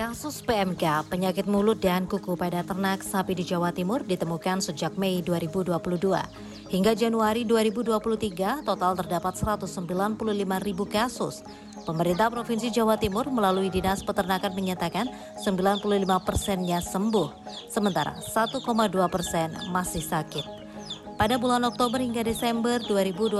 Kasus PMK, penyakit mulut dan kuku pada ternak sapi di Jawa Timur ditemukan sejak Mei 2022. Hingga Januari 2023, total terdapat 195 ribu kasus. Pemerintah Provinsi Jawa Timur melalui Dinas Peternakan menyatakan 95 persennya sembuh, sementara 1,2 persen masih sakit. Pada bulan Oktober hingga Desember 2022,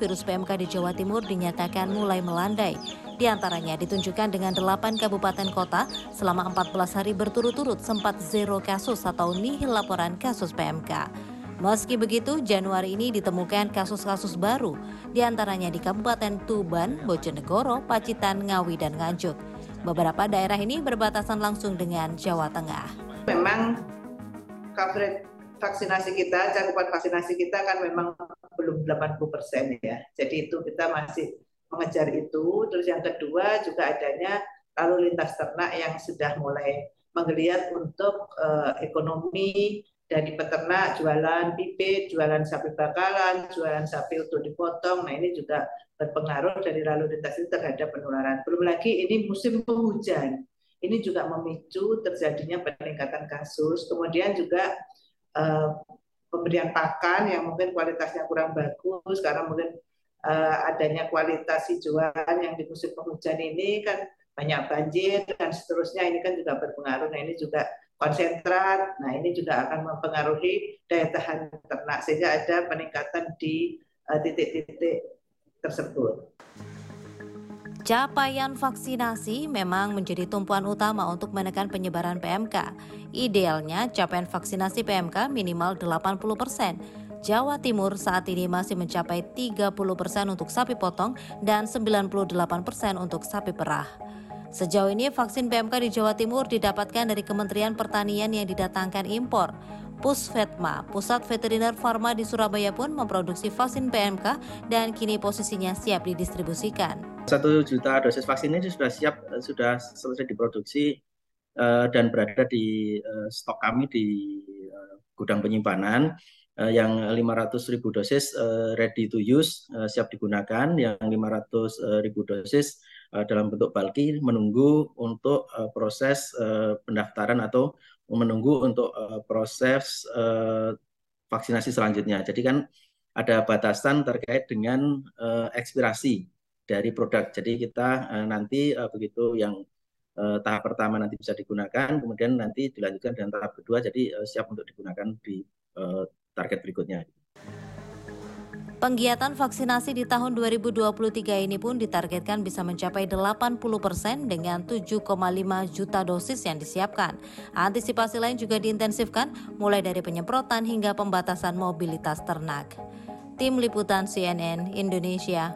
virus PMK di Jawa Timur dinyatakan mulai melandai. Di antaranya ditunjukkan dengan 8 kabupaten kota selama 14 hari berturut-turut sempat zero kasus atau nihil laporan kasus PMK. Meski begitu, Januari ini ditemukan kasus-kasus baru, di antaranya di Kabupaten Tuban, Bojonegoro, Pacitan, Ngawi, dan Nganjuk. Beberapa daerah ini berbatasan langsung dengan Jawa Tengah. Memang coverage vaksinasi kita, cakupan vaksinasi kita kan memang belum 80 persen ya. Jadi itu kita masih mengejar itu. Terus yang kedua juga adanya lalu lintas ternak yang sudah mulai menggeliat untuk uh, ekonomi dari peternak, jualan pipit, jualan sapi bakalan, jualan sapi untuk dipotong. Nah ini juga berpengaruh dari lalu lintas itu terhadap penularan. Belum lagi ini musim penghujan. Ini juga memicu terjadinya peningkatan kasus. Kemudian juga uh, pemberian pakan yang mungkin kualitasnya kurang bagus karena mungkin uh, adanya kualitas hijauan yang di musim penghujan ini kan banyak banjir dan seterusnya ini kan juga berpengaruh. Nah ini juga konsentrat. Nah ini juga akan mempengaruhi daya tahan ternak sehingga ada peningkatan di eh, titik-titik uh, tersebut. Capaian vaksinasi memang menjadi tumpuan utama untuk menekan penyebaran PMK. Idealnya capaian vaksinasi PMK minimal 80 persen. Jawa Timur saat ini masih mencapai 30 persen untuk sapi potong dan 98 persen untuk sapi perah. Sejauh ini vaksin PMK di Jawa Timur didapatkan dari Kementerian Pertanian yang didatangkan impor. Pusvetma, Pusat Veteriner Farma di Surabaya pun memproduksi vaksin PMK dan kini posisinya siap didistribusikan. Satu juta dosis vaksin ini sudah siap, sudah selesai diproduksi uh, dan berada di uh, stok kami di uh, gudang penyimpanan. Uh, yang 500 ribu dosis uh, ready to use uh, siap digunakan, yang 500 ribu dosis dalam bentuk bulky menunggu untuk proses pendaftaran atau menunggu untuk proses vaksinasi selanjutnya. Jadi kan ada batasan terkait dengan ekspirasi dari produk. Jadi kita nanti begitu yang tahap pertama nanti bisa digunakan, kemudian nanti dilanjutkan dengan tahap kedua, jadi siap untuk digunakan di target berikutnya. Penggiatan vaksinasi di tahun 2023 ini pun ditargetkan bisa mencapai 80 persen dengan 7,5 juta dosis yang disiapkan. Antisipasi lain juga diintensifkan mulai dari penyemprotan hingga pembatasan mobilitas ternak. Tim Liputan CNN Indonesia